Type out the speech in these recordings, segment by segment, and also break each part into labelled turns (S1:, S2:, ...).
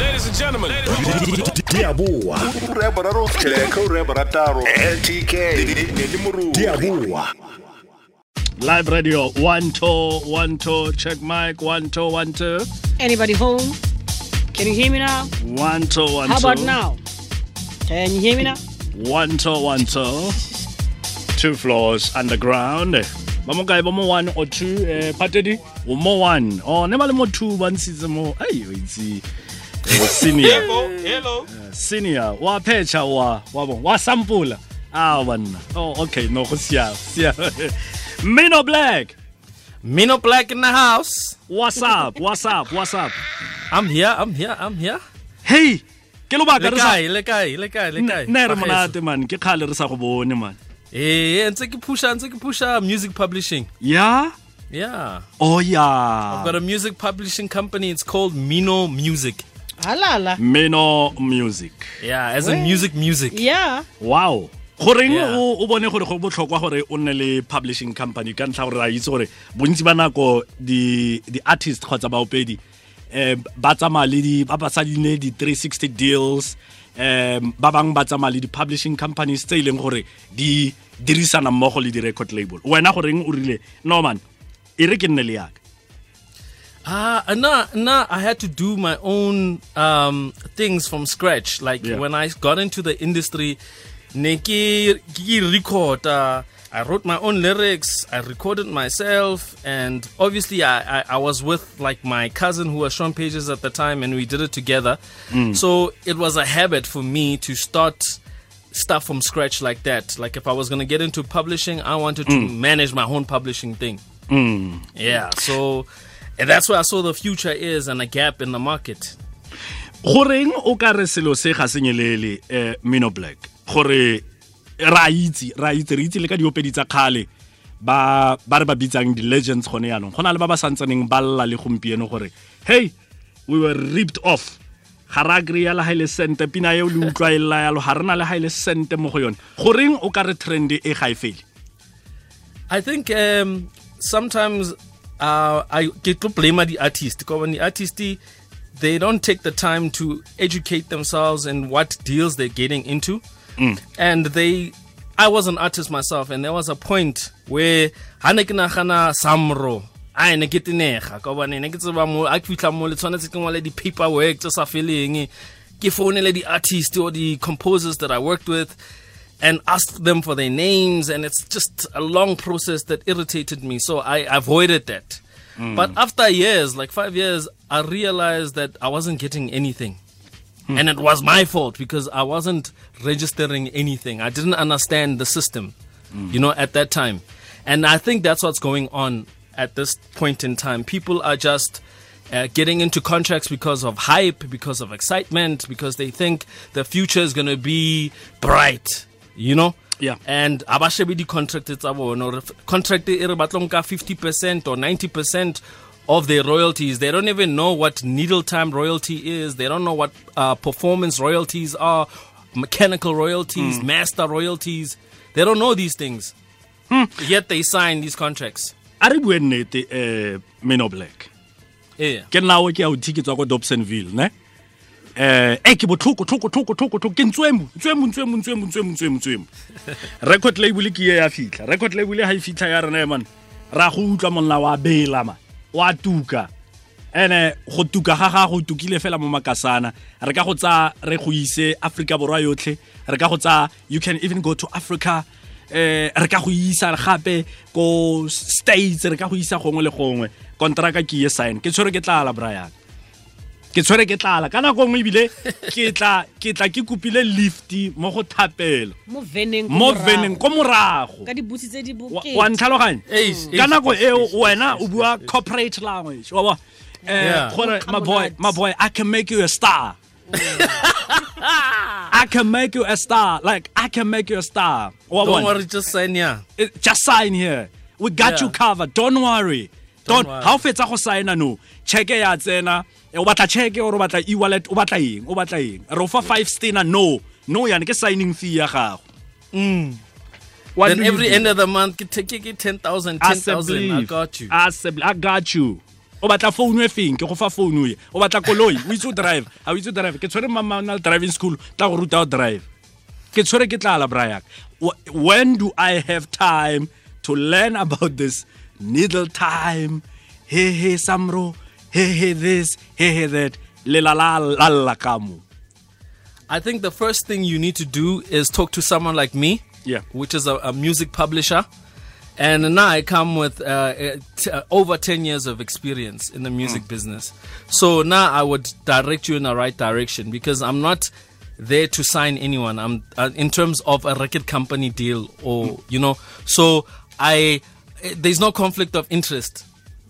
S1: Ladies and gentlemen.
S2: Diabua.
S3: ura boraro tsheko ura borataro
S2: LTK.
S3: ne
S2: Diabua.
S4: Live radio, one two, one two, check mic, one two, one two,
S5: Anybody home? Can you hear me now?
S4: one two, one two.
S5: How about now? Can you hear me now?
S4: One two, one two. Two floors underground. Ba mokae ba mo one or two eh patedi o mo one oh ne ba le mo two ba ntshitse mo ai o itse eh, senior
S1: Hello.
S4: senior wa phecha wa wa bo wa sampula ah banna oh okay no go sia sia Mino Black
S6: Mino Black in the house.
S4: what's up what's up what's up
S6: I'm here. I'm here. I'm here.
S4: hey ke lo baka
S6: Le
S4: re sa
S6: kae? Le kae? Le kae? Le kae?
S4: ne re
S6: Bagaetsho.
S4: monate man ke kgale re sa go bone man
S6: Eh, ntse ke pusha, ntse ke pusha music publishing.
S4: yeah
S6: Yeah.
S4: oh yeah.
S6: I've got a music publishing company. It's called Mino Music.
S5: Halala.
S4: Mino Music
S6: Yeah, as in music music.
S5: Yeah.
S4: wow goreng
S6: Yeah.
S4: o bone gore go botlhokwa gore o nne le publishing company ka ntlha gore ra itse gore bontsi ba nako di di artist kgotsa baopedi um ba tsamaya le di ba ba sadine di 360 deals um ba bangwe ba tsamaya le di-publishing companies tse e leng gore di dirisana mmogo le di-record label wena goreng o rile norman e re ke nne le yaka
S6: Ah, uh, nah, nah. I had to do my own um, things from scratch. Like
S4: Yeah.
S6: when I got into the industry, neki record. Uh, I wrote my own lyrics. I recorded myself, and obviously, I, I, I was with like my cousin who was Sean Pages at the time, and we did it together. So it was a habit for me to start stuff from scratch like that. Like if I was gonna get into publishing, I wanted to manage my own publishing thing. Yeah, so and that's where I saw the future is and a gap in the market.
S4: goreng o ka re selo se ga senyelele eh, mino black? Gore ra itse ra itse re itse le ka diopedi tsa kgale ba ba re ba bitsang di-legends gone yaanong go na le ba ba santsaneng ba lla le gompieno gore hey we were ripped off. Ga ra kry-a le ga le sente pina eo le utlwa e lla yalo ga re na le ga le sente mo go yone. Goreng o ka re trend e ga e fele?
S6: I think um, sometimes uh, I get to blame the artist because when the artist they don't take the time to educate themselves in what deals they're getting into, and they. I was an artist myself, and there was a point where hane ke nagana samro ai ne ke tenega ka bone ne ke tseba mo a fitla mo le tshwanetse ke ngwale di paperwork tse sa feleng ke founele di artists or the composers that I worked with and asked them for their names and it's just a long process that irritated me. So i avoided that. Hmm. But after years like five years i realized that i wasn't getting anything. Hmm. And it was my fault because i wasn't registering anything. I didn't understand the system hmm. you know at that time. And i think that's what's going on at this point in time. People are just uh, getting into contracts because of hype, because of excitement, because they think the future is going to be bright, you know?
S4: Yeah.
S6: And abashebe di contract tsa bona or contract e re batla nka 50% or 90% of their royalties. They don't even know what needle time royalty is. They don't know what uh, performance royalties are, mechanical royalties, master royalties. They don't know these things. Yet they sign these contracts.
S4: a re bue nnete um mino black
S6: Yeah.
S4: ke nna o ke a o thiki tswa ko dobsonville ne eh e ke botlhoko tlhoko tlhoko tlhoko tlhoko. Ke ntswemo ntswemo ntswemo ntswemo ntswemo ntswemo ntswemo. Record label ke ye ya fitlha. Record label ha e fitlha ya rena man ra go utlwa monna wa bela man wa tuka. Ene go tuka ga ga go tukile fela mo makasana. Re ka go tsa re go ise Africa borwa yotlhe. Re ka go tsa you can even go to Africa. Eh re ka go isa gape ko states re ka go isa gongwe le gongwe. Kontraka ke ye sign. Ke tshwere ke tlala brian ke tshwere ke tlala. Ka nako nngwe ebile ke tla ke tla ke kopile lift mo go thapelo.
S5: Mo veneng. ko
S4: mo
S5: morago.
S4: veneng ko morago.
S5: Ka dibusi tse di
S4: Wa- ntlhaloganya? Ka nako
S6: e
S4: eo wena o bua corporate language. Wa bona eh gore my boy my boy i can make you a star. I can make you a star. Like i can make you a star. Wa
S6: Don't worry, just sign here.
S4: It- just sign here. We got
S6: Yeah.
S4: you covered. Don't worry. Ha o fetsa go signa no cheke ya tsena. Eh, o batla cheke or o batla e-wallet o batla eng? O batla eng? Re o fa five stena no. No yane ke signing fee ya gago. What
S6: then every end of the month, ke take ke 10,000, 10,000. I got you.
S4: As. I got you. o batla phone e feng? Ke go fa phone ye o batla koloi? O itse o drive. Ha o itse o drive. Ke tshwere mama na le driving school tla go ruta o drive. Ke tshwere ke tlala brayak when do i have time to learn about this needle time he he samro he he this he he that la la la la ka mo
S6: I think the first thing you need to do is talk to someone like me,
S4: Yeah.
S6: which is a, a music publisher. And now I come with uh, t- uh, over 10 years of experience in the music business. So now I would direct you in the right direction because I'm not there to sign anyone. I'm uh, in terms of a record company deal or, you know, so I, there's no conflict of interest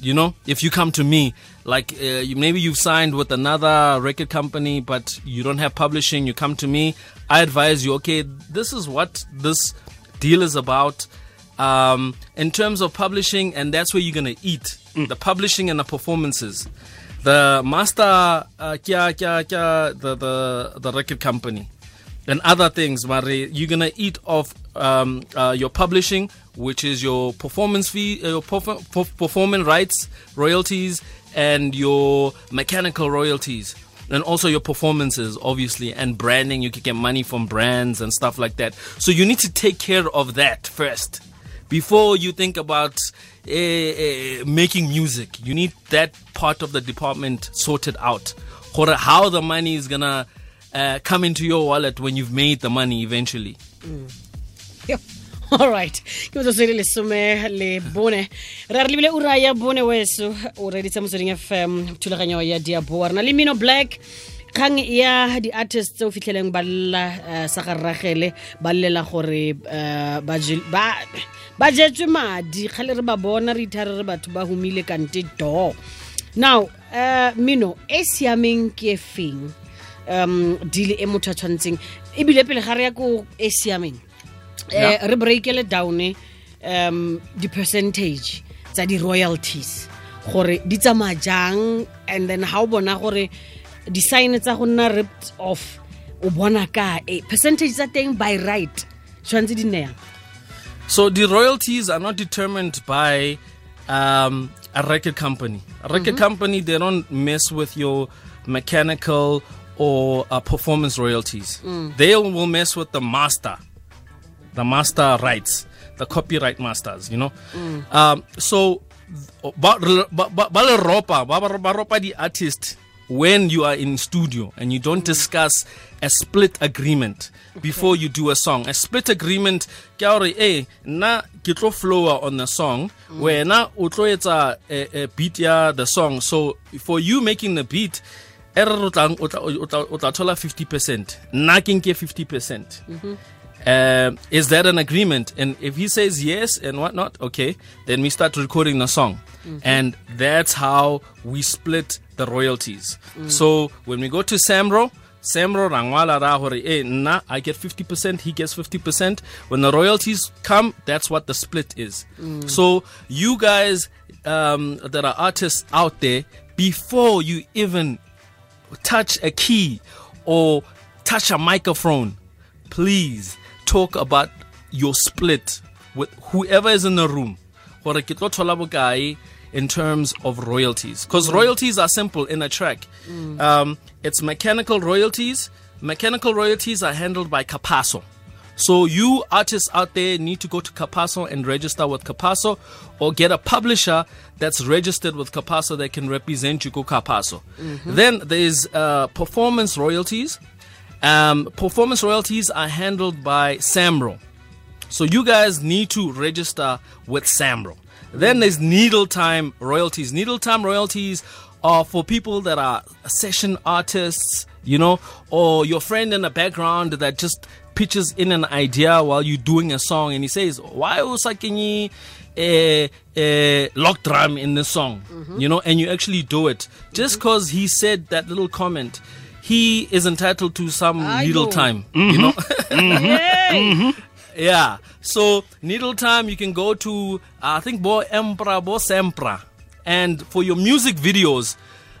S6: you know? If you come to me like uh, you, maybe you've signed with another record company but you don't have publishing you come to me i advise you okay this is what this deal is about. Um, in terms of publishing and that's where you're going to eat the publishing and the performances. The master uh, kya, kya, kya, the, the, the record company and other things, Mare, you're gonna eat off um, uh, your publishing, which is your performance fee, uh, your perf- perf- performance rights, royalties, and your mechanical royalties, and also your performances, obviously, and branding. You can get money from brands and stuff like that. So you need to take care of that first before you think about uh, uh, making music. You need that part of the department sorted out. How the money is gonna uh, come into your wallet when you've made the money eventually.
S5: Yo. all right. Ke se le lesome le bone. Re re lebile ura ya bone weso. O reditse motsweding fm thulaganyo ya diaboa re na le mino black kgang ya di-artist tse o fitlheleng ba lela uh, sa garragele ba llela gore ba ba- ba jetswe madi. Kgale re ba bona re ithare re batho ba humile kante do now uh, mino e siameng ke e feng? Um deal e motho a tshwanetseng. Ebile pele ga re ya ko e siameng eh re breakele down um di-percentage tsa di-royalties. Gore di tsamaya jang and then ha o bona gore di-sign tsa go nna ripped off o bona ka e percentage tsa teng by right tshwanetse di nne yang?
S6: So the royalties are not determined by um, a record company. A record company they don't mess with your mechanical or uh, performance royalties. They will mess with the master, the master rights, the copyright masters. You know, mm. um, so ba ba- ba- ba le ropa ba ba- ba ropa the artist when you are in studio and you don't mm. discuss a split agreement before you do a song. A split agreement ke eh na ke tlo flower on the song mm. wena o tlo etsa a, a beat ya the song. So for you making the beat e re o tla- o tla thola 50%. Nna ke nke 50%. Um, is that an agreement? And if he says yes and whatnot, okay, then we start recording the song. And that's how we split the royalties. So when we go to Samro, Samro rangwala ra hore eh nna I get 50%, he gets 50%. When the royalties come, that's what the split is. So you guys um, that are artists out there, before you even touch a key or touch a microphone, please talk about your split with whoever is in the room. Gore ke tlo thola bokae in terms of royalties. Because royalties are simple in a track. Um, it's mechanical royalties. Mechanical royalties are handled by Capasso. So you artists out there need to go to Capasso and register with Capasso or get a publisher that's registered with Capasso that can represent you go Capasso. Then there's uh, performance royalties. Um, performance royalties are handled by Samro. So you guys need to register with Samro. Then there's needle time royalties. Needle time royalties are for people that are session artists, you know, or your friend in the background that just pitches in an idea while you're doing a song and he says, Why was I can a, a lock drum in this song? Mm-hmm. You know, and you actually do it. Just mm-hmm. because he said that little comment, he is entitled to some needle
S5: Aiyo.
S6: time, you know.
S5: Hey!
S6: Yeah. So needle time, you can go to uh, I think Bo Empra, Bo Sampra, and for your music videos,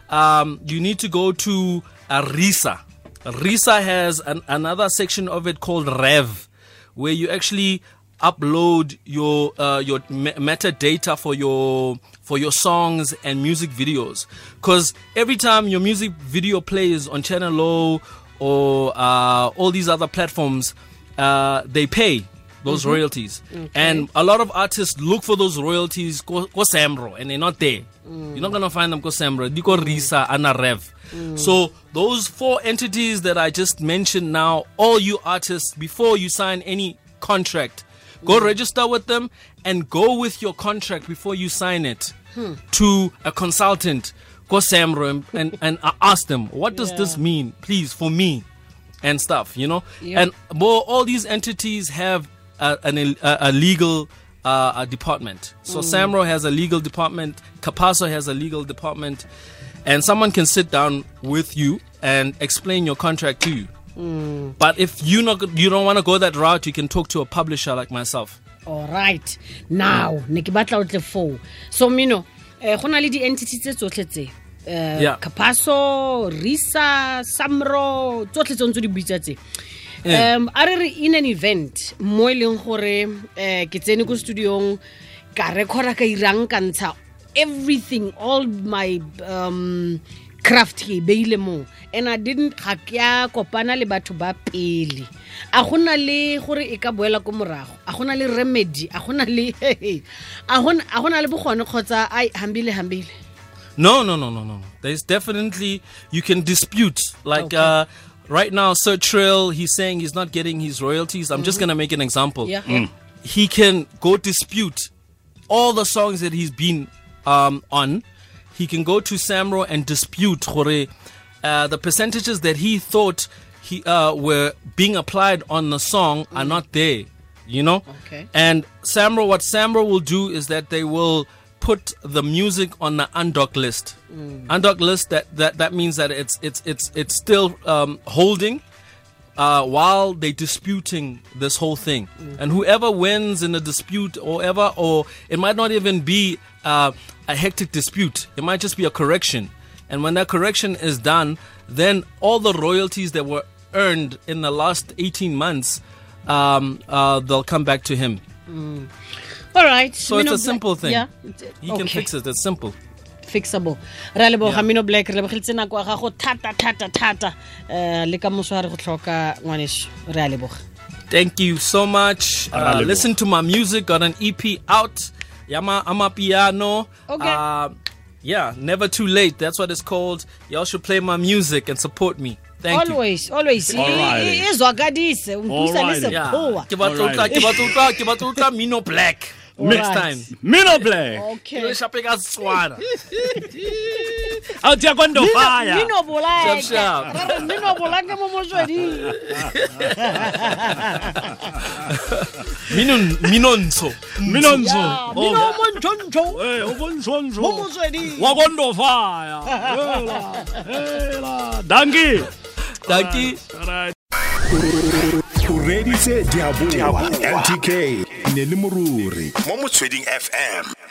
S6: um, you need to go to uh, Risa. Risa has an, another section of it called Rev, where you actually upload your uh, your me- metadata for your for your songs and music videos. Because every time your music video plays on channel O or uh, all these other platforms uh, they pay those royalties. And a lot of artists look for those royalties go, go samro and they're not there. You're not gonna find them go samro di go risa ana rev. So those four entities that i just mentioned now all you artists before you sign any contract go register with them and go with your contract before you sign it to a consultant go samro and, and, ask them what does this mean please for me and stuff, you know.
S5: Yep.
S6: And well, all these entities have a, an, a, a legal uh, a department. So Samro has a legal department, Capasso has a legal department, and someone can sit down with you and explain your contract to you. But if you not you don't want to go that route, you can talk to a publisher like myself.
S5: all right now ne ke batla o tle foo. So mino eh, go na le di-entity tse tsotlhe tse? Eh,
S6: Yeah.
S5: capasso risa samro tsotlhe tse ntse di buitsa tse? Um a re re in an event mo e leng gore um ke tsene ko studiong ka recorda ka irang ka ntsha everything all my um, craft ke e beile mo and i didn't ga ke a kopana le batho ba pele a gona le gore e ka boela ko morago a gona le remedy a gona le a gona le bogone kgotsa ai hambile hambile
S6: No, no, no, no, no. There's definitely you can dispute. Like
S5: Okay.
S6: uh, right now, Sir Trill, he's saying he's not getting his royalties. I'm just gonna make an example.
S5: Yeah. Mm.
S6: He can go dispute all the songs that he's been um, on. He can go to Samro and dispute uh, the percentages that he thought he uh, were being applied on the song are not there. You know.
S5: Okay.
S6: And Samro, what Samro will do is that they will put the music on the undock list. Undock list that, that that means that it's it's it's it's still um, holding uh, while they're disputing this whole thing. And whoever wins in a dispute or ever, or it might not even be uh, a hectic dispute. It might just be a correction. And when that correction is done, then all the royalties that were earned in the last 18 months, um, uh, they'll come back to him.
S5: all right
S6: So it's a simple thing.
S5: yeah
S6: He can fix it. It's simple.
S5: Fixable re a leboga
S6: Yeah.
S5: mino black re lebogeditse nako ya gago thata thata thata um le ka moso re go tlhoka ngwaneso re a leboga
S6: Thank you so much. Uh, listen to my music. Got an EP out. Yama Ama Piano.
S5: Okay.
S6: Uh, yeah, never too late. That's what it's called. Y'all should play my music and support me. Thank you.
S5: always always E-
S4: Alrighty.
S5: zwakadise untlusa le
S4: Alrighty.
S6: Yeah.
S5: sekgowa
S6: Ke batla ho utlwa- ke batla ho utlwa- ke batla ho utlwa Mino Black. Next
S5: Alright.
S6: time.
S4: Mino Black.
S5: okay
S6: Ke shape ka Setswana.
S4: Out here going to fire.
S5: mino bolake
S6: Sharp, sharp.
S5: Re re mino bolake mo motsweding
S6: Mino Minontsho.
S4: Minonzo.
S5: Ya, mino
S4: Oh,
S5: montsontsho
S4: eh, o bontsontsho.
S5: mo motsweding
S4: Wa going to fire.
S2: Reditse diaboa ntk ne le moruri.
S3: Mo motsweding fm